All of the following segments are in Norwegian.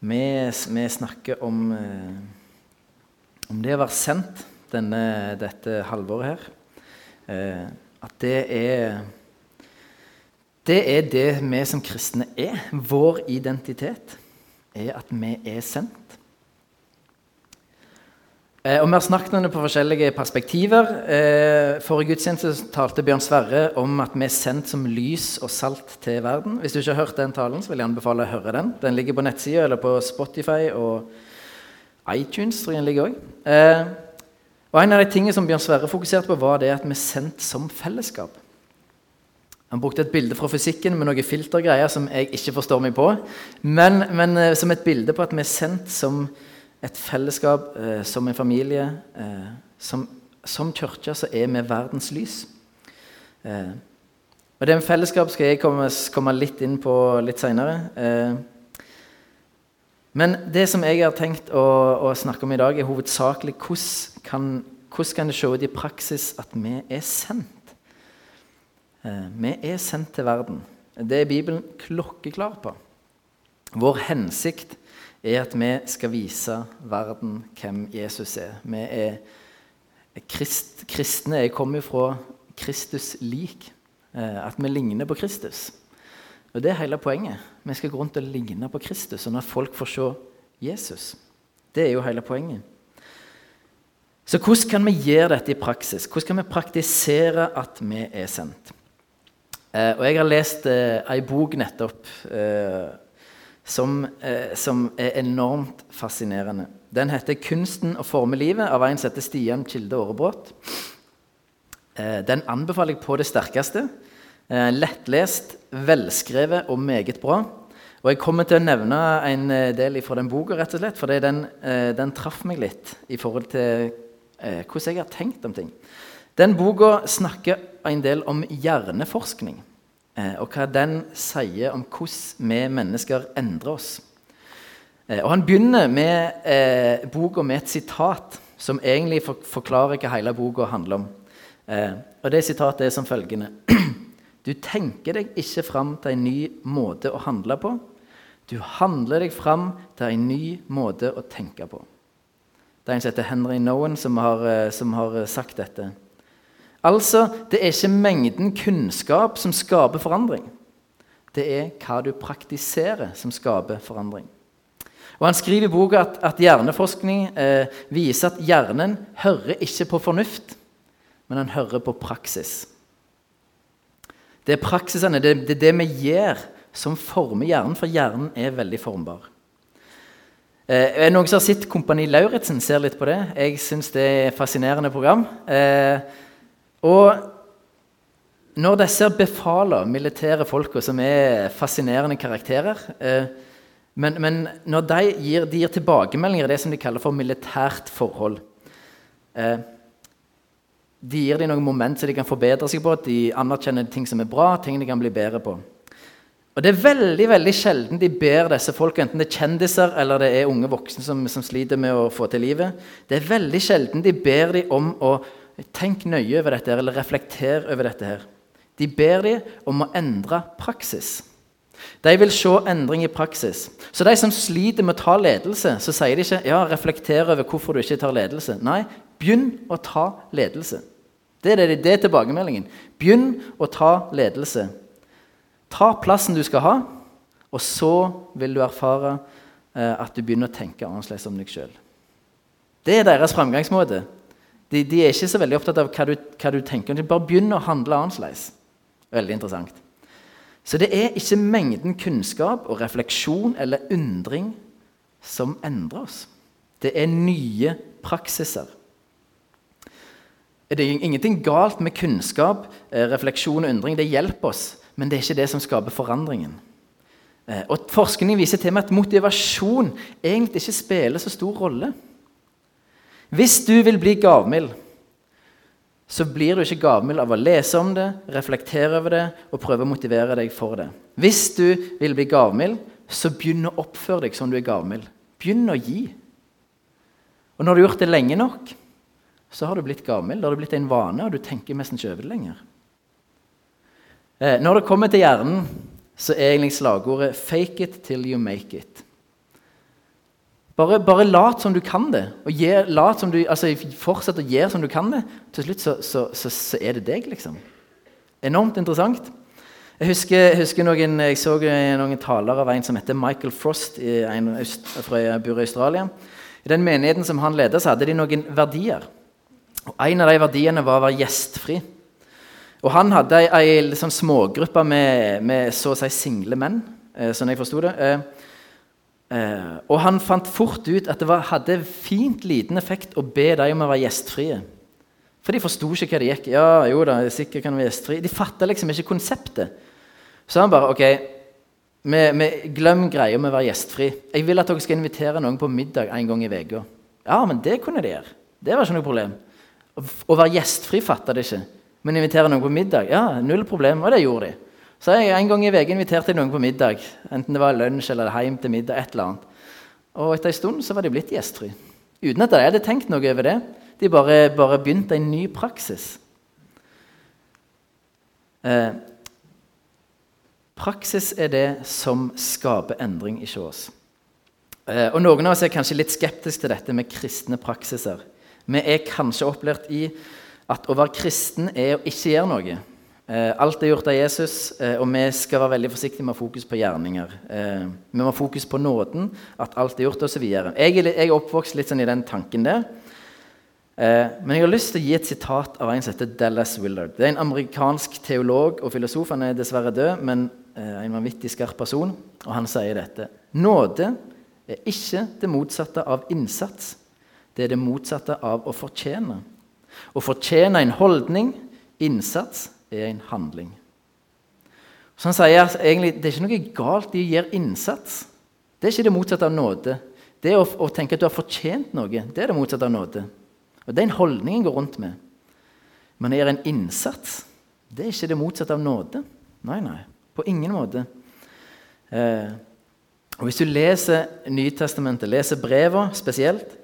Vi, vi snakker om, eh, om det å være sendt denne, dette halvåret her. Eh, at det er Det er det vi som kristne er. Vår identitet er at vi er sendt. Eh, og Vi har snakket om det på forskjellige perspektiver. Eh, forrige gudstjeneste talte Bjørn Sverre om at vi er sendt som lys og salt til verden. Hvis du ikke har hørt den talen, så vil jeg anbefale å høre den. Den ligger på nettsida eller på Spotify og iTunes. tror jeg den ligger også. Eh, og En av de tingene som Bjørn Sverre fokuserte på, var det at vi er sendt som fellesskap. Han brukte et bilde fra fysikken med noen filtergreier som jeg ikke forstår meg på, men, men eh, som et bilde på at vi er sendt som fellesskap et fellesskap, eh, som en familie. Eh, som, som kirke så er vi verdens lys. Eh, og Det med fellesskap skal jeg komme, komme litt inn på litt seinere. Eh, men det som jeg har tenkt å, å snakke om i dag, er hovedsakelig hvordan kan, hvordan kan det se ut i praksis at vi er sendt? Eh, vi er sendt til verden. Det er Bibelen klokkeklar på. Vår hensikt er at vi skal vise verden hvem Jesus er. Vi er krist, kristne. Jeg kommer fra Kristus lik. Eh, at vi ligner på Kristus. Og Det er hele poenget. Vi skal gå rundt og ligne på Kristus, sånn at folk får se Jesus. Det er jo hele poenget. Så hvordan kan vi gjøre dette i praksis? Hvordan kan vi praktisere at vi er sendt? Eh, og Jeg har lest eh, ei bok nettopp eh, som, eh, som, er enormt fascinerende. Den heter 'Kunsten å forme livet' av en som heter Stian Kilde Aarebrot. Eh, den anbefaler jeg på det sterkeste. Eh, lettlest, velskrevet og meget bra. Og Jeg kommer til å nevne en eh, del fra den boka, rett og slett, fordi den, eh, den traff meg litt i forhold til eh, hvordan jeg har tenkt om ting. Den boka snakker en del om hjerneforskning. Eh, og hva den sier om hvordan vi mennesker endrer oss. Eh, og Han begynner med eh, boka med et sitat som egentlig for, forklarer hva hele boka handler om. Eh, og Det sitatet er som følgende Du tenker deg ikke fram til en ny måte å handle på. Du handler deg fram til en ny måte å tenke på. Det er en som heter Henry Nowen, som har, eh, som har sagt dette. Altså, det er ikke mengden kunnskap som skaper forandring. Det er hva du praktiserer, som skaper forandring. Og Han skriver i boka at, at hjerneforskning eh, viser at hjernen hører ikke på fornuft, men han hører på praksis. Det er praksisene, det, det er det vi gjør, som former hjernen, for hjernen er veldig formbar. Eh, er noen som har sett Kompani Lauritzen? Ser litt på det. Jeg syns det er et fascinerende program. Eh, og når disse befaler militære folka, som er fascinerende karakterer eh, men, men, når de gir, de gir tilbakemeldinger i det som de kaller for militært forhold eh, De gir dem noen moment som de kan forbedre seg på, at de anerkjenner ting som er bra, ting de kan bli bedre på. Og Det er veldig veldig sjelden de ber disse folk, enten det er kjendiser eller det er unge voksne som, som sliter med å få til livet. Det er veldig sjelden de ber dem om å Tenk nøye over dette, her, eller reflekter over dette. her. De ber dem om å endre praksis. De vil se endring i praksis. Så de som sliter med å ta ledelse, så sier de ikke ja, reflekter over hvorfor du ikke tar ledelse. Nei, begynn å ta ledelse. Det er, det, det er tilbakemeldingen. Begynn å ta ledelse. Ta plassen du skal ha, og så vil du erfare eh, at du begynner å tenke annerledes om deg sjøl. Det er deres framgangsmåte. De, de, er ikke så veldig opptatt av hva du, hva du tenker. De bare begynner å handle annerledes. Veldig interessant. Så det er ikke mengden kunnskap og refleksjon eller undring som endrer oss. Det er nye praksiser. Det er ingenting galt med kunnskap, eh, refleksjon og undring. Det hjelper oss, men det er ikke det som skaper forandringen. Eh, og Forskning viser til meg at motivasjon egentlig ikke spiller så stor rolle. Hvis du vil bli gavmild, så blir du ikke gavmild av å lese om det, reflektere over det og prøve å motivere deg for det. Hvis du vil bli gavmild, så begynn å oppføre deg som du er gavmild. Begynn å gi. Og når du har gjort det lenge nok, så har du blitt gavmild. Da har du blitt en vane, og du tenker nesten ikke over det lenger. Eh, når det kommer til hjernen, så er egentlig slagordet 'fake it till you make it'. Bare, bare lat som du kan det. og lat som du, altså Fortsett å gjøre som du kan det. Til slutt så, så, så, så er det deg, liksom. Enormt interessant. Jeg husker, husker noen, jeg så noen taler av en som heter Michael Frost en, fra bor i Australia. I den menigheten som han ledet, så hadde de noen verdier. Og En av de verdiene var å være gjestfri. Og Han hadde ei, ei sånn smågruppe med, med, så å si single menn, eh, sånn jeg forsto det. Eh, og han fant fort ut at det var, hadde fint liten effekt å be dem om å være gjestfrie. For de forsto ikke hva det gikk Ja, jo da, sikkert kan være gjestfri. De fatta liksom ikke konseptet. Så han bare OK, vi, vi, glem greia med å være gjestfri. Jeg vil at dere skal invitere noen på middag en gang i uka. Ja, men det kunne de gjøre. Det var ikke noe problem. Å være gjestfri fatta de ikke. Men invitere noen på middag, ja, null problem. Og det gjorde de. Så jeg en gang i uka inviterte noen på middag. Enten det var lunsj eller hjem til middag. et eller annet. Og etter en stund så var de blitt gjestfri. Uten at jeg hadde tenkt noe over det. De bare, bare begynte en ny praksis. Eh, praksis er det som skaper endring i oss. Eh, og Noen av oss er kanskje litt skeptiske til dette med kristne praksiser. Vi er kanskje opplært i at å være kristen er å ikke gjøre noe. Eh, alt er gjort av Jesus, eh, og vi skal være veldig forsiktige med å fokus på gjerninger. Eh, vi må ha fokus på nåden, at alt er gjort, osv. Jeg, er oppvokst litt sånn i den tanken der. Men jeg har lyst til å gi et sitat av en som heter Dallas Willard. Det er en amerikansk teolog og filosof. Han er dessverre død, men en vanvittig skarp person. Og han sier dette. Nåde er ikke det motsatte av innsats. Det er det motsatte av å fortjene. Å fortjene en holdning, innsats, er en handling. Så han sier at egentlig, Det er ikke noe galt i å gjøre innsats. Det er ikke det motsatte av nåde. Det å, å tenke at du har fortjent noe, det er det motsatte av nåde. Og Det er en holdning en går rundt med. Men å gjøre en innsats, det er ikke det motsatte av nåde. Nei, nei. På ingen måte. Eh, og Hvis du leser Nytestamentet, leser brevene spesielt,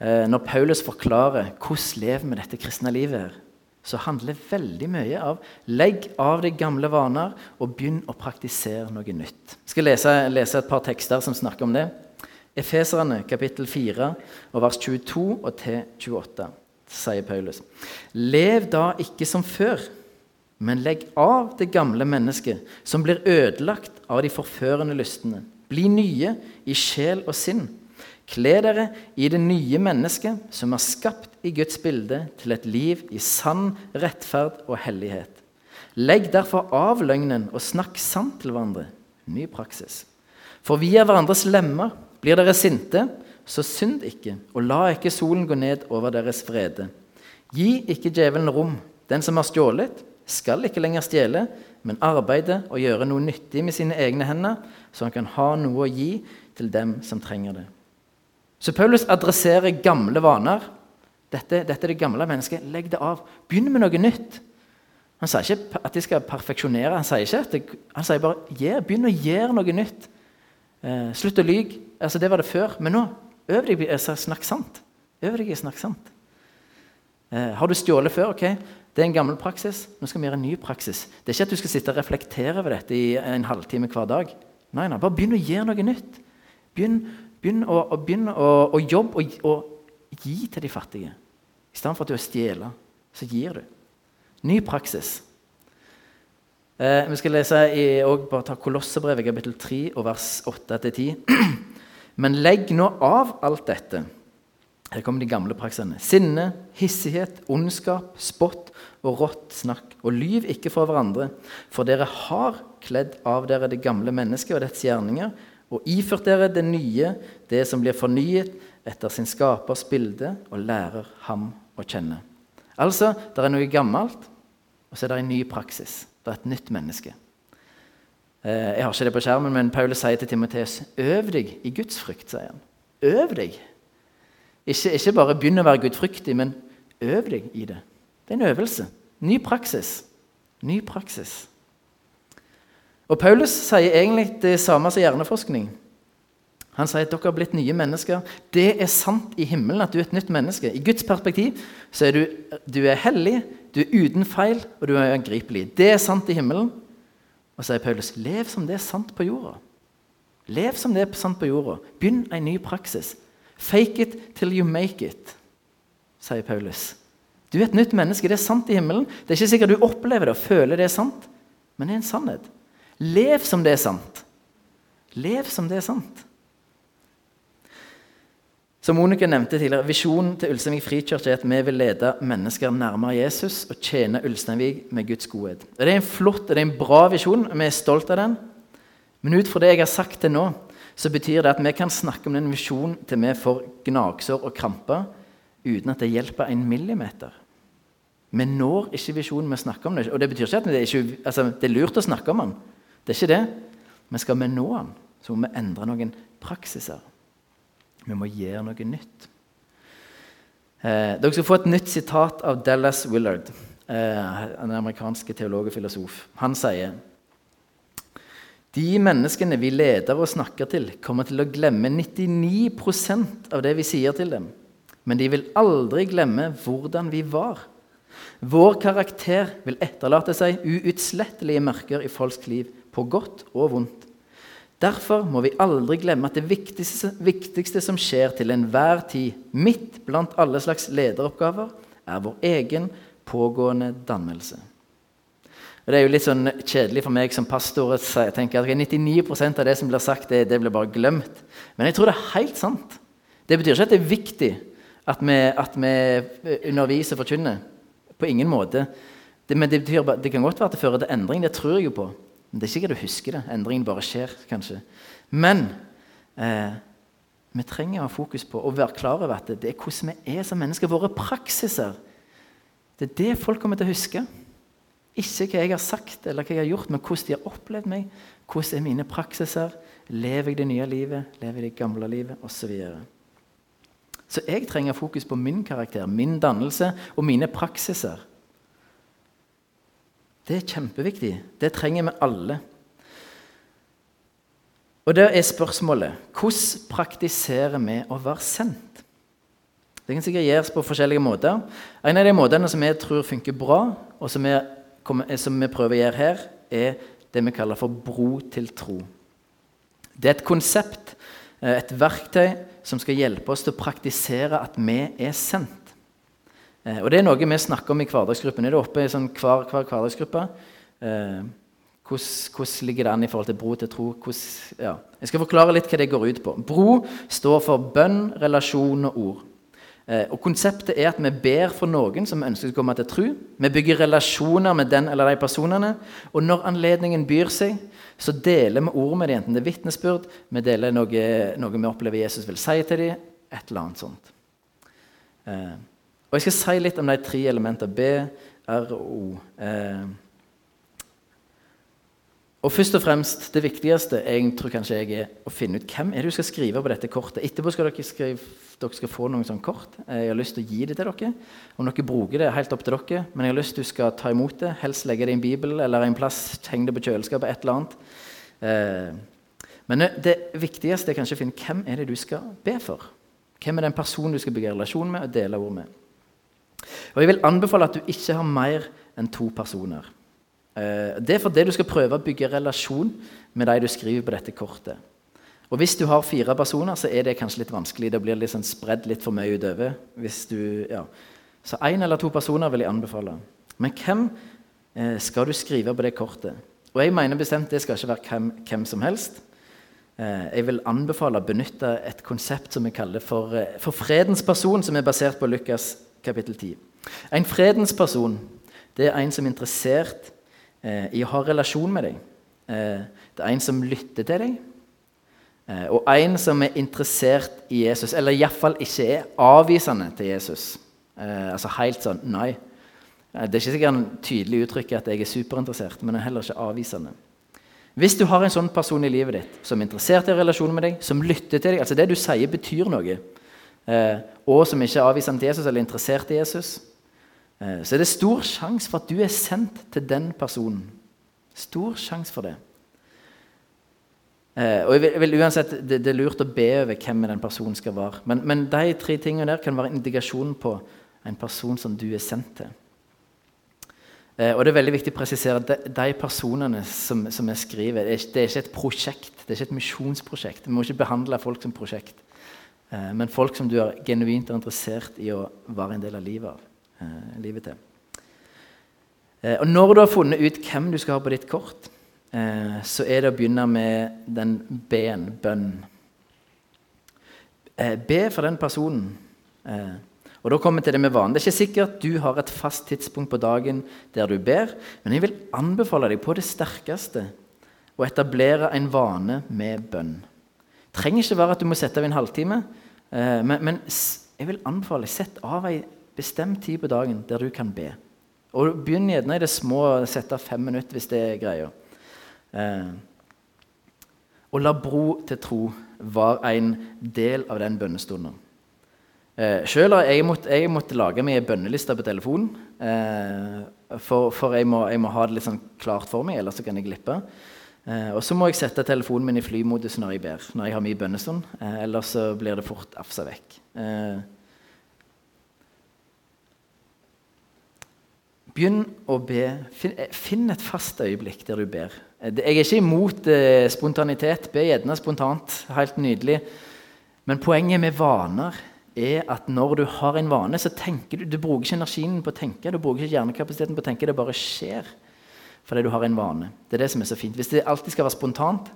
eh, når Paulus forklarer hvordan lever vi dette kristne livet, her, så handler veldig mye av legg av de gamle vaner og begynn å praktisere noe nytt. Jeg skal lese, lese et par tekster som snakker om det. Efeserne kapittel 4 og vers 22 og til 28, sier Paulus. Lev da ikke som før, men legg av det gamle mennesket, som blir ødelagt av de forførende lystene. Bli nye i sjel og sinn. Kle dere i det nye mennesket, som er skapt i Guds bilde, til et liv i sann rettferd og hellighet. Legg derfor av løgnen og snakk sant til hverandre. Ny praksis. For vi er hverandres lemmer. Blir dere sinte, så synd ikke, og la ikke solen gå ned over deres vrede. Gi ikke djevelen rom. Den som har stjålet, skal ikke lenger stjele, men arbeide og gjøre noe nyttig med sine egne hender, så han kan ha noe å gi til dem som trenger det. Så Paulus adresserer gamle vaner. Dette, dette er det gamle mennesket. Legg det av. Begynn med noe nytt. Han sier ikke at de skal perfeksjonere. Han sier, ikke at det, han sier bare yeah, begynn å gjøre noe nytt. Eh, slutt å lyge. Altså, det var det før. Men nå øv deg på å snakke sant. Øv deg i å snakke sant. Eh, har du stjålet før? ok, Det er en gammel praksis. Nå skal vi gjøre en ny praksis. Det er ikke at du skal sitte og reflektere over dette i en halvtime hver dag. Nei, nei, Bare begynn å gjøre noe nytt. Begynn, begynn, å, å, å, å, jobbe og, og gi til de fattige. I stedet for at du stjeler, så gir du. Ny praksis. Eh, vi skal lese i, og bare ta Kolossebrevet kapittel 3 og vers 8-10. Men legg nå av alt dette. Her kommer de gamle praksene. Sinne, hissighet, ondskap, spott og rått snakk. Og lyv ikke for hverandre, for dere har kledd av dere det gamle mennesket og dets gjerninger, og iført dere det nye, det som blir fornyet etter sin skapers bilde, og lærer ham å kjenne. Altså, det er noe gammelt, og så er det en ny praksis. Det er et nytt menneske. Eh, jeg har ikke det på skjermen, men Paulus sier til Timoteus øv deg i Guds frykt. sier han. Øv deg. Ikke, ikke bare begynn å være gudfryktig, men øv deg i det. Det er en øvelse. Ny praksis. Ny praksis. Og Paulus sier egentlig det samme som hjerneforskning. Han sier at dere har blitt nye mennesker. Det er sant i himmelen at du er et nytt menneske. I Guds perspektiv så er du, du er hellig, du er uten feil, og du er angripelig. Det er sant i himmelen. Og så sier Paulus lev som det er sant på jorda. Lev som det er sant på jorda. Begynn en ny praksis. Fake it till you make it, sier Paulus. Du er et nytt menneske. Det er sant i himmelen. Det er ikke sikkert du opplever det og føler det er sant, men det er en sannhet. Lev som det er sant. Lev som det er sant. Som Monica nevnte tidligere, Visjonen til Ulsteinvik frikirke er at vi vil lede mennesker nærmere Jesus og tjene Ulsteinvik med Guds godhet. Det er en flott er en bra visjon, vi er stolt av den. Men ut fra det jeg har sagt til nå, så betyr det at vi kan snakke om den visjonen til vi får gnagsår og kramper uten at det hjelper en millimeter. Vi når ikke visjonen vi snakker om. det. Og det betyr ikke at det er, ikke, altså, det er lurt å snakke om den. Det er ikke det. Men skal vi nå den, så må vi endre noen praksiser. Vi må gjøre noe nytt. Eh, dere skal få et nytt sitat av Dallas Willard, eh, en amerikansk teolog og filosof. Han sier de menneskene vi leder og snakker til, kommer til å glemme 99% av det vi sier til dem. Men de vil aldri glemme hvordan vi var. Vår karakter vil etterlate seg uutslettelige merker i folks liv, på godt og vondt. Derfor må vi aldri glemme at det viktigste, viktigste som skjer til enhver tid, midt blant alle slags lederoppgaver, er vår egen pågående dannelse. Det er jo litt sånn kjedelig for meg som pastor å tenke at 99% av det som blir sagt, det, det, blir bare glemt. Men jeg tror det er helt sant. Det betyr ikke at det er viktig at vi, at vi underviser og forkynner. På ingen måte. Det, men det, betyr, det kan godt være at det fører til endring. Det tror jeg jo på. Men det er ikke sikkert du husker det. Endringen bare skjer, kanskje. Men eh, vi trenger å ha fokus på å være klar over at det, er hvordan vi er som mennesker. Våre praksiser. Det er det folk kommer til å huske. Ikke hva jeg har sagt eller hva jeg har gjort, men hvordan de har opplevd meg. Hvordan er mine praksiser? Lever jeg det nye livet? Lever jeg det gamle livet? Osv. Så, så jeg trenger fokus på min karakter, min dannelse og mine praksiser. Det er kjempeviktig. Det trenger vi alle. Og der er spørsmålet hvordan praktiserer vi å være sendt? Det kan sikkert gjøres på forskjellige måter. En av de måtene som jeg tror funker bra, og som vi, som vi prøver å gjøre her, er det vi kaller for bro til tro. Det er et konsept, eh, et verktøy, som skal hjelpe oss til å praktisere at vi er sendt. Eh, og Det er noe vi snakker om i hverdagsgruppen. Er det oppe i sånn hver, hver hverdagsgruppe? Eh, hvordan, ligger det an i forhold til bro til tro? Hvordan, ja. Jeg skal forklare litt hva det går ut på. Bro står for bønn, relasjon og ord. Eh, og Konseptet er at vi ber for noen som ønsker å komme til tro. Vi bygger relasjoner med den eller de personene. Og når anledningen byr seg, så deler vi ord med dem, enten det er vitnesbyrd, vi deler noe, noe, vi opplever Jesus vil si til dem, et eller annet sånt. Eh, og Jeg skal si litt om de tre elementene B, R og O. Eh, og først og fremst, Det viktigste jeg tror kanskje jeg er å finne ut hvem er det du skal skrive på dette kortet. Etterpå skal dere, skrive, dere skal få noen sånn kort. Jeg har lyst til å gi det til dere. Om dere bruker det, er helt opp til dere. Men jeg har lyst til du skal ta imot det. Helst legge det i en bibel eller en plass. Heng det på kjøleskapet. et eller annet. Eh, men det viktigste er kanskje å finne hvem er det du skal be for. Hvem er den personen du skal bygge relasjon med og dele ord med. Og Jeg vil anbefale at du ikke har mer enn to personer. Eh, det er fordi du skal prøve å bygge relasjon med de du skriver på dette kortet. Og Hvis du har fire personer, så er det kanskje litt vanskelig. Det blir liksom spredd litt for mye utover. Ja. Så én eller to personer vil jeg anbefale. Men hvem eh, skal du skrive på det kortet? Og jeg mener bestemt det skal ikke være hvem, hvem som helst. Eh, jeg vil anbefale å benytte et konsept som vi kaller for, for fredens person, som er basert på Lukas kapittel 10. En fredens person det er en som er interessert eh, i å ha relasjon med deg. Eh, det er en som lytter til deg. Eh, og en som er interessert i Jesus, eller iallfall ikke er avvisende til Jesus. Eh, altså helt sånn Nei. Eh, det er ikke sikkert en tydelig uttrykk at jeg er superinteressert, men er heller ikke avvisende. Hvis du har en sånn person i livet ditt som er interessert i relasjon med deg, som lytter til deg altså Det du sier, betyr noe og som ikke er avvisende til Jesus eller interessert i Jesus, eh, så er det stor sjanse for at du er sendt til den personen. Stor sjanse for det. Eh, og jeg vil, jeg vil uansett, det, det, er lurt å be over hvem den personen skal være. Men, men de tre tingene der kan være indikasjonen på en person som du er sendt til. Eh, og det er veldig viktig å presisere at de, de personene som, som jeg skriver, det er, ikke, det er, ikke et prosjekt. Det er ikke et misjonsprosjekt. Vi må ikke behandle folk som prosjekt. Eh, men folk som du er genuint interessert i å være en del av livet, av, eh, livet til. Eh, og når du har funnet ut hvem du skal ha på ditt kort, eh, så er det å begynne med den B-en, bønn. Eh, be for den personen. Og da kommer vi til det med vanen. Det er ikke sikkert du har et fast tidspunkt på dagen der du ber, men jeg vil anbefale deg på det sterkeste å etablere en vane med bønn. Trenger ikke være at du må sette av en halvtime, eh, men, men jeg vil anbefale sett av en bestemt tid på dagen der du kan be. Og Begynn gjerne i det små, sette av fem minutter hvis det er greia. Eh, og la bro til tro være en del av den bønnestunden. Eh, selv har jeg måttet, jeg måtte lage meg ei bønneliste på telefonen. Eh, for, for jeg, må, jeg, må, ha det litt sånn klart for meg, ellers kan jeg glippe. Eh, og så må jeg sette telefonen min i flymodus når jeg ber, når jeg har mye bønnestund. Eh, ellers så blir det fort afsa vekk. Eh, begynn å be. Finn, eh, finn, et fast øyeblikk der du ber. Jeg er ikke imot spontanitet. Be gjerne spontant. Helt nydelig. Men poenget med vaner er at når du har en vane, så tenker du Du bruker ikke energien på å tenke, du bruker ikke hjernekapasiteten på å tenke. Det bare skjer fordi du har en vane. Det er det som er så fint. Hvis det alltid skal være spontant,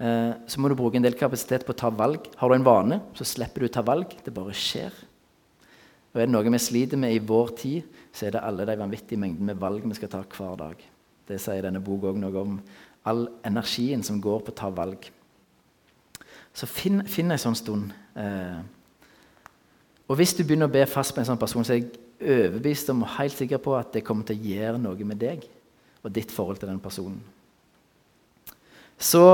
eh, så må du bruke en del kapasitet på å ta valg. Har du en vane, så slipper du å ta valg. Det bare skjer. Og Er det noe vi sliter med i vår tid, så er det alle de vanvittige mengdene med valg vi skal ta hver dag. Det sier denne boka òg noe om. All energien som går på å ta valg. Så finn, finn en sånn stund. Eh, og Hvis du begynner å be fast med en sånn person, så er jeg overbevist om og helt sikker på at det kommer til å gjøre noe med deg og ditt forhold til den personen. Så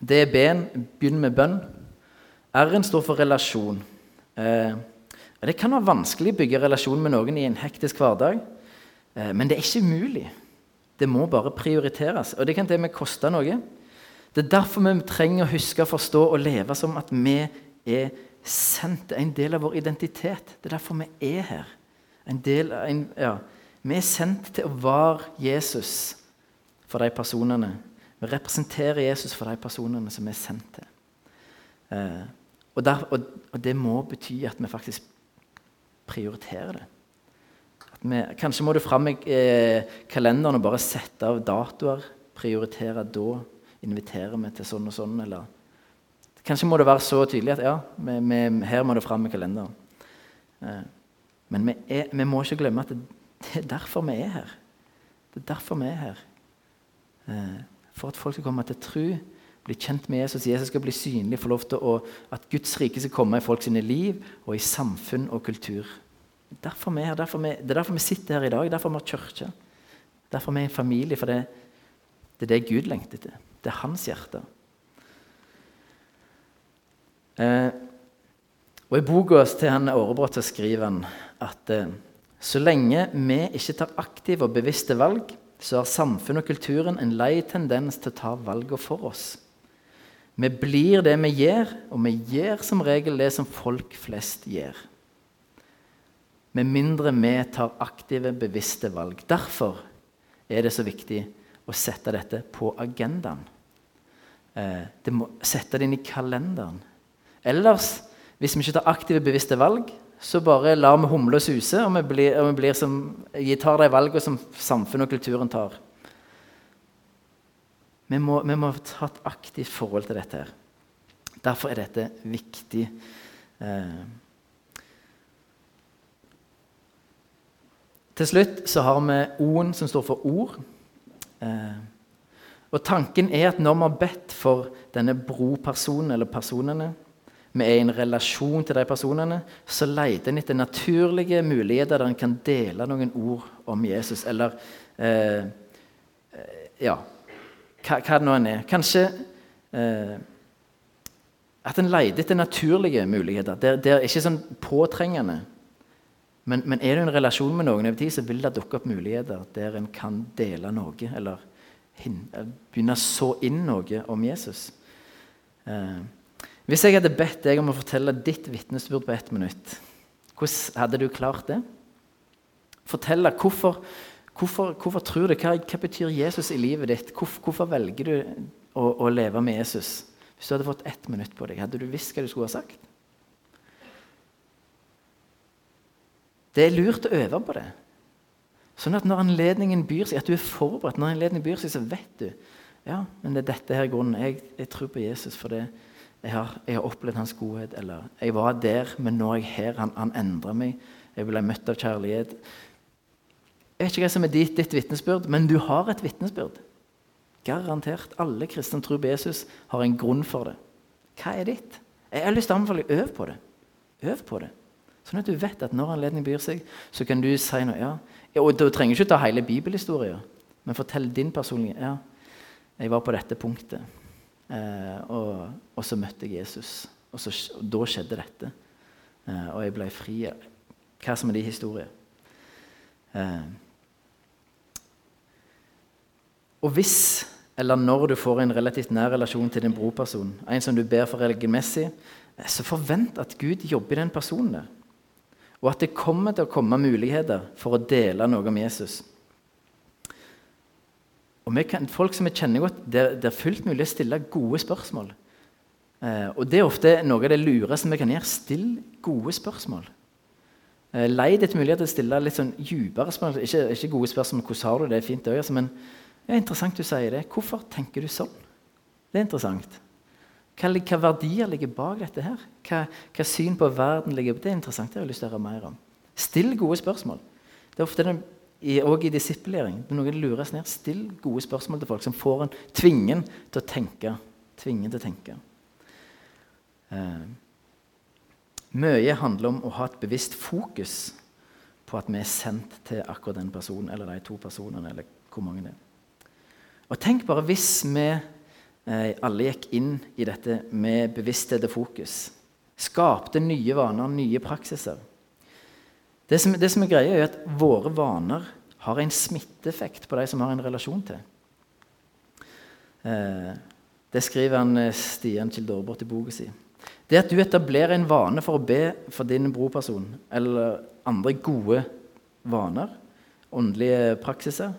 det er B-en. Begynn med bønn. R-en står for relasjon. Eh, det kan være vanskelig å bygge relasjon med noen i en hektisk hverdag, eh, men det er ikke umulig. Det må bare prioriteres, og det kan til og med koste noe. Det er derfor vi trenger å huske, forstå og leve som at vi er sendt. en del av vår identitet. Det er derfor vi er her. En del, en, ja. Vi er sendt til å være Jesus for de personene. Vi representerer Jesus for de personene som vi er sendt til. Eh, og, der, og, og, det må bety at vi faktisk prioriterer det. Vi, kanskje må du fram i eh, kalenderen og bare sette av datoer. Prioritere da. Invitere vi til sånn og sånn, eller Kanskje må det være så tydelig at ja, vi, vi, her må det fram i kalenderen. Eh, men er, vi, må ikke glemme at det, det, er derfor vi er her. Det er derfor vi er her. Eh, for at folk skal komme til tro, bli kjent med Jesus, Jesus skal bli synlig, få lov til å, at Guds rike skal komme i folk sine liv og i samfunn og kultur. Derfor vi er her, derfor vi, det er derfor vi sitter her i dag, derfor vi har kirke. Derfor vi er en familie, for det, det er det Gud lengter etter. Det er hans hjerte. Eh, og I boka til han Årebrot skriver han at eh, så lenge vi ikke tar aktive og bevisste valg, så har samfunnet og kulturen en lei tendens til å ta valgene for oss. Vi blir det vi gjør, og vi gjør som regel det som folk flest gjør. Med mindre vi tar aktive, bevisste valg. Derfor er det så viktig å sette dette på agendaen. Eh, det må, sette det inn i kalenderen. Ellers, hvis vi ikke tar aktive, bevisste valg, så bare lar vi humle og suse, og vi, blir, og vi blir som, tar de valgene som samfunnet og kulturen tar. Vi må, vi må ta et aktivt forhold til dette. her. Derfor er dette viktig. Eh. Til slutt så har vi O-en, som står for ord. Eh. Og Tanken er at når vi har bedt for denne bropersonen eller personene, vi er i en relasjon til de personene, så leter en etter naturlige muligheter der en kan dele noen ord om Jesus. Eller eh, Ja, hva, hva det nå enn er. Kanskje eh, at en leter etter naturlige muligheter. Det, det er ikke sånn påtrengende. Men, men, er du i en relasjon med noen over tid, så vil det dukke opp muligheter der en kan dele noe, eller begynne å så inn noe om Jesus. Eh, hvis jeg hadde bedt deg om å fortelle ditt vitnesbyrd på ett minutt, hvordan hadde du klart det? Fortelle hvorfor, Hvorfor, hvorfor tror du, hva, hva, betyr Jesus i livet ditt? Hvorfor, hvorfor velger du å, å, leve med Jesus? Hvis du hadde fått ett minutt på deg, hadde du visst hva du skulle ha sagt? Det er lurt å øve på det. Sånn at når anledningen byr seg, at du er forberedt. Når anledningen byr seg, så vet du ja, men det er dette her grunnen. Jeg, jeg tror på Jesus fordi jeg har, jeg har, opplevd hans godhet. Eller jeg var der, men nå er jeg her. Han, han endra meg. Jeg ble møtt av kjærlighet. Jeg vet ikke hva som er ditt, ditt vitnesbyrd, men du har et vitnesbyrd. Garantert. Alle kristne tror på Jesus, har en grunn for det. Hva er ditt? Jeg har lyst til å anbefale øv på det. Øv på det. Sånn at du vet at når anledning byr seg, så kan du si noe. Ja. og Du trenger ikke ta hele bibelhistorien, men fortell din personlige ja, Jeg var på dette punktet, og, og, så møtte jeg Jesus. Og, så, og da skjedde dette. Eh, og jeg ble fri. Hva som er de historier? Eh, og hvis eller når du får en relativt nær relasjon til din brorperson, en som du ber for regelmessig, så forvent at Gud jobber i den personen. Og at det kommer til å komme muligheter for å dele noe om Jesus. Og kan, Folk som vi kjenner godt, det, det, er fullt mulig å stille gode spørsmål. Eh, og Det er ofte noe av det lureste vi kan gjøre. Still gode spørsmål. Eh, Leid etter mulighet til å stille litt sånn dypere spørsmål. Ikke, ikke, gode spørsmål hvordan har du det, er fint det også, men det er interessant du sier det. Hvorfor tenker du sånn? Det er interessant. Hva, hva verdier ligger bak dette her? Hva, hva, syn på verden ligger Det er interessant. Det har jeg lyst til å høre mer om. Still gode spørsmål. Det er ofte den, i, disiplering, i disippelgjøring. Noe lures ned. Still gode spørsmål til folk som får en tvingen til å tenke. Tvingen til å tenke. Eh, mye handler om å ha et bevisst fokus på at vi er sendt til akkurat den personen eller de to personene. eller hvor mange det er. Og tenk bare hvis vi eh, alle gikk inn i dette med bevissthet og fokus. Skapte nye vaner, nye praksiser. Det som, det som er greia, er at våre vaner har en smitteeffekt på de som har en relasjon til. Eh, det skriver han eh, Stian Kildorbrot i boka si. Det at du etablerer en vane for å be for din broperson eller andre gode vaner, åndelige praksiser,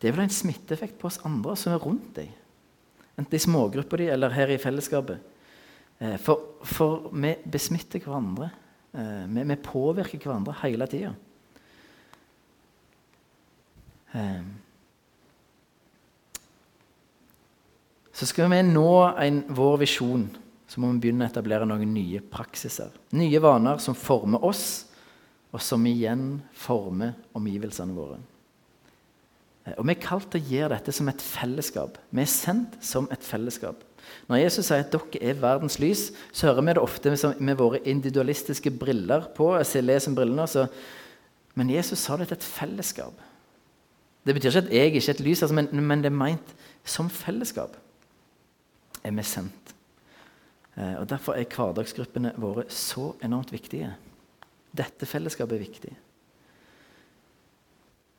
det vil ha en smitteeffekt på oss andre som er rundt deg. Enten i smågruppa di eller her i fellesskapet. Eh, for, for vi besmitter hverandre. Vi påvirker hverandre hele tida. Eh, så skal vi nå en, vår visjon, så må vi begynne å etablere noen nye praksiser. Nye vaner som former oss, og som igjen former omgivelsene våre. Eh, og Vi er kalt til å gjøre dette som et fellesskap. Vi er sendt som et fellesskap. Når Jesus sier at dere er verdens lys, så hører vi det ofte med våre individualistiske briller på. Jeg leser brillene, så, Men Jesus sa det til et fellesskap. Det betyr ikke at jeg ikke er et lys, altså, men, men, det er meint som fellesskap. Er vi sendt. Eh, og Derfor er hverdagsgruppene våre så enormt viktige. Dette fellesskapet er viktig.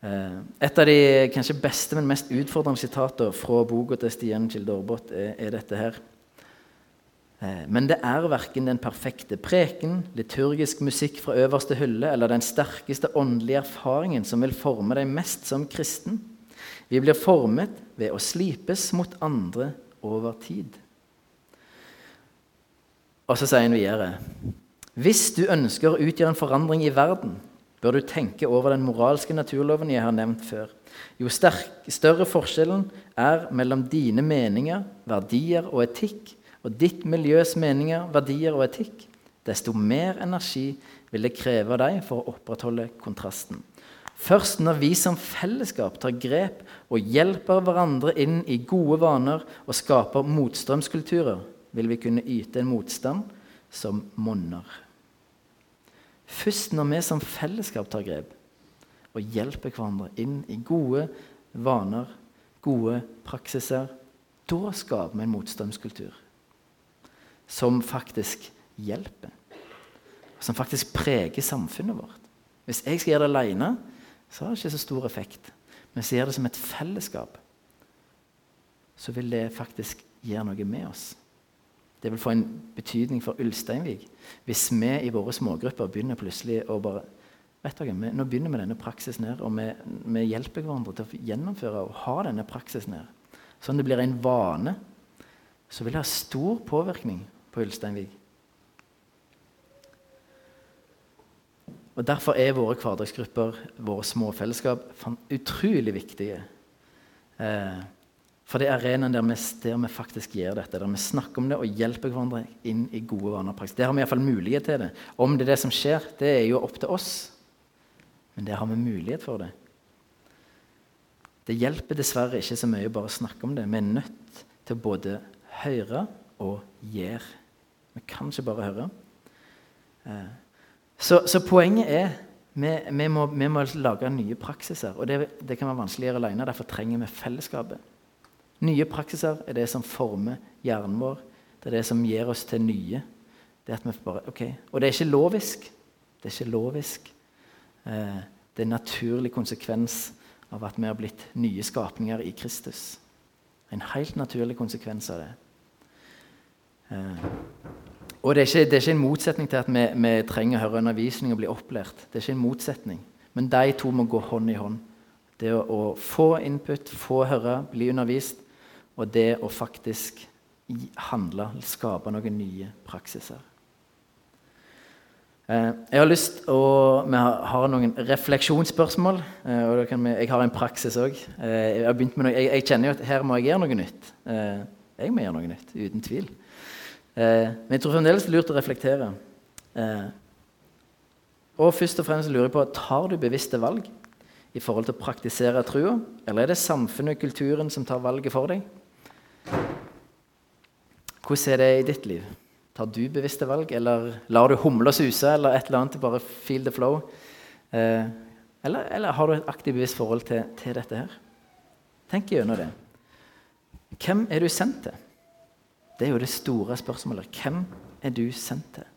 Eh, et av de kanskje beste, men mest utfordrende sitatene fra boka til Stian Kilde Aarebrot er, er, dette her. Eh, men det er verken den perfekte preken, liturgisk musikk fra øverste hylle eller den sterkeste åndelige erfaringen som vil forme deg mest som kristen. Vi blir formet ved å slipes mot andre over tid. Og så sier han videre Hvis du ønsker å utgjøre en forandring i verden, bør du tenke over den moralske naturloven jeg har nevnt før. Jo større forskjellen er mellom dine meninger, verdier og etikk, og ditt miljøs meninger, verdier og etikk, desto mer energi vil det kreve av deg for å opprettholde kontrasten. Først når vi som fellesskap tar grep og hjelper hverandre inn i gode vaner og skaper motstrømskulturer, vil vi kunne yte en motstand som monner. Først når vi som fellesskap tar grep og hjelper hverandre inn i gode vaner, gode praksiser, da skaper vi en motstandskultur som faktisk hjelper. Som faktisk preger samfunnet vårt. Hvis jeg skal gjøre det alene, så har det ikke så stor effekt. Men hvis jeg gjør det som et fellesskap, så vil det faktisk gjøre noe med oss. Det vil få en betydning for Ulsteinvik hvis vi i våre smågrupper begynner plutselig å bare vet dere, vi, Nå begynner vi denne praksisen her, og vi, vi hjelper hverandre til å gjennomføre og ha denne praksisen her. Sånn det blir en vane, så vil det ha stor påvirkning på Ulsteinvik. Og Derfor er våre hverdagsgrupper, våre små fellesskap, utrolig viktige. Eh, for det er arenaen der, der, vi faktisk gjør dette, der vi snakker om det og hjelper hverandre inn i gode vaner og praksis. Der har vi iallfall mulighet til det. Om det er det som skjer, det er jo opp til oss. Men der har vi mulighet for det. Det hjelper dessverre ikke så mye bare å snakke om det. Vi er nødt til både høre og gjøre. Vi kan ikke bare høre. Eh, så, så poenget er vi, vi, må, vi, må, lage nye praksiser. Og det, det kan være vanskeligere alene. Derfor trenger vi fellesskapet. Nye praksiser er det som former hjernen vår. Det er det som gir oss til nye. Det bare, okay. Og det er ikke lovisk. Det er ikke lovisk. Eh, det er en naturlig konsekvens av at vi har blitt nye skapninger i Kristus. En helt naturlig konsekvens av det. Eh, og det er, ikke, det er ikke, en motsetning til at vi, vi, trenger å høre undervisning og bli opplært. Det er ikke en motsetning. Men de to må gå hånd i hånd. Det å, å få input, få høre, bli undervist, og det å faktisk handle, skape noen nye praksiser. Eh, jeg har lyst å, Vi har noen refleksjonsspørsmål. Eh, og vi, Jeg har en praksis òg. Jeg, jeg, jeg, kjenner jo at her må jeg gjøre noe nytt. Jeg må gjøre noe nytt, uten tvil. Eh, men jeg tror fremdeles det er lurt å reflektere. Eh, og først og fremst lurer jeg på tar du bevisste valg i forhold til å praktisere trua, eller er det samfunnet og kulturen som tar valget for deg? Hvordan er det i ditt liv? Tar du bevisste valg, eller lar du humla suse, eller et eller annet bare feel the flow? Eh, eller, eller, har du et aktivt bevisst forhold til, til dette her? Tenk gjennom det. Hvem er du sendt til? Det er jo det store spørsmålet. Hvem er du sendt til?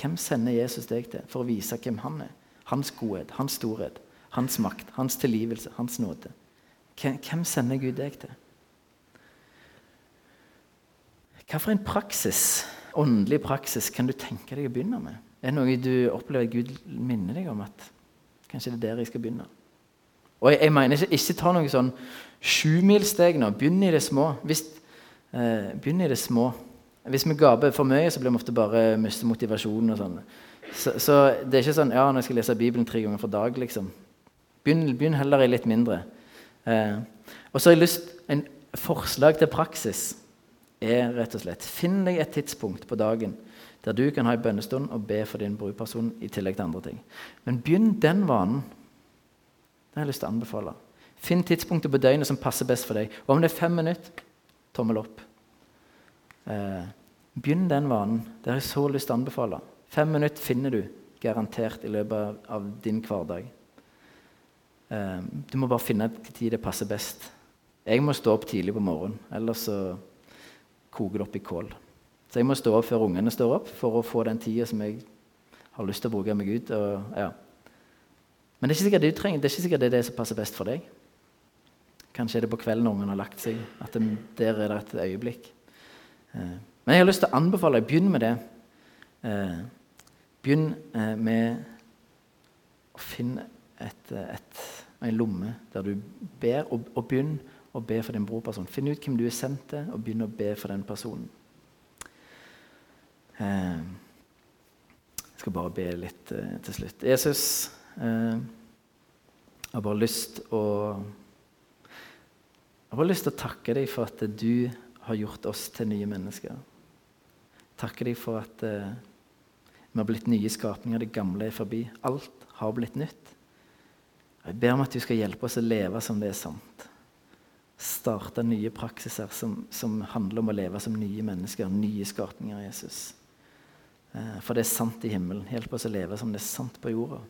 Hvem sender Jesus deg til for å vise hvem han er? Hans godhet, hans storhet, hans makt, hans tilgivelse, hans nåde. Hvem sender Gud deg til? Hva for en praksis, åndelig praksis kan du tenke deg å begynne med? Er det noe du opplever at Gud minner deg om at kanskje det er der jeg skal begynne? Og jeg, jeg mener ikke, ikke ta noe sånn sjumilssteg nå. Begynn i det små. Hvis begynn i det små. Hvis vi gaper for mye, så blir vi ofte bare miste motivasjonen. og sånn. Så, så, det er ikke sånn ja, jeg skal lese Bibelen tre ganger for dag. liksom. Begynn, begynn heller i litt mindre. Eh, og så har jeg lyst En forslag til praksis er rett og slett Finn deg et tidspunkt på dagen der du kan ha en bønnestund og be for din brorperson i tillegg til andre ting. Men begynn den vanen. Det har jeg lyst til å anbefale. Finn tidspunktet på døgnet som passer best for deg. Og om det er fem minutter, tommel opp. Eh, begynn den vanen. Det har jeg så lyst til å anbefale. Fem minutter finner du garantert i løpet av din hverdag. Eh, du må bare finne ut tid det passer best. Jeg må stå opp tidlig på morgenen, ellers så koker det opp i kål. Så jeg må stå opp før ungene står opp, for å få den tida som jeg har lyst til å bruke meg ut. Og, ja. Men det er ikke sikkert det, det er ikke sikkert det er det som passer best for deg. Kanskje er det på kvelden når ungen har lagt seg. at det, Der er det et øyeblikk. Eh, men jeg har lyst til å anbefale deg begynn med det. Eh, begynn eh, med å finne et, et, en lomme der du ber, og, og begynn å be for din brorperson. Finn ut hvem du er sendt til, og begynn å be for den personen. Jeg skal bare be litt til slutt. Jesus, jeg har bare lyst å jeg har lyst til å takke deg for at du har gjort oss til nye mennesker. Takke deg for at uh, vi har blitt nye skapninger. Det gamle er forbi. Alt har blitt nytt. Jeg ber om at du skal hjelpe oss å leve som det er sant. Starte nye praksiser som, som handler om å leve som nye mennesker, nye skapninger Jesus. Uh, for det er sant i himmelen. Hjelp oss å leve som det er sant på jorda.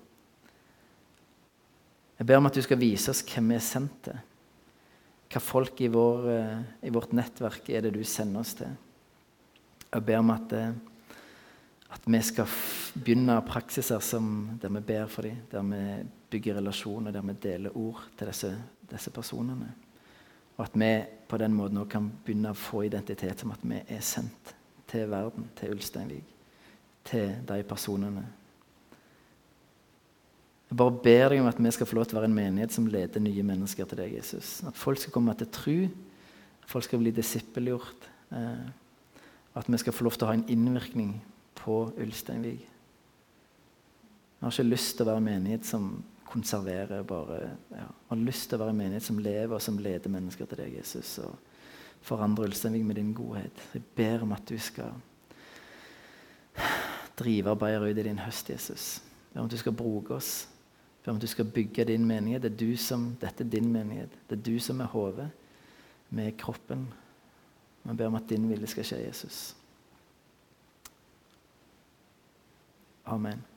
Jeg ber om at du skal vise oss hvem vi er sendt til hva folk i, vår, eh, i, vårt nettverk er det du sender oss til. Jeg ber om at, eh, at vi skal begynne praksiser som, der vi ber for dem, der vi bygger relasjoner, der vi deler ord til disse, disse personene. Og at vi på den måten også kan begynne å få identitet som at vi er sendt til verden, til Ulsteinvik, til de personene. Jeg bare ber deg om at vi skal få lov til å være en menighet som leder nye mennesker til deg, Jesus. At folk skal komme til tro, at folk skal bli disippelgjort. Eh, at vi skal få lov til å ha en innvirkning på Ulsteinvik. Jeg har ikke lyst til å være en menighet som konserverer. bare, ja. Jeg har lyst til å være en menighet som lever og som leder mennesker til deg, Jesus. og forandre Ulsteinvik med din godhet. Jeg ber om at du skal drive arbeidet ut i din høst, Jesus. Jeg ber om at du skal bruke oss. Ber om at du skal bygge din menighet. Det er du som, dette er din menighet. Det er du som er hodet. Vi er kroppen. Jeg ber om at din vilje skal skje, Jesus. Amen.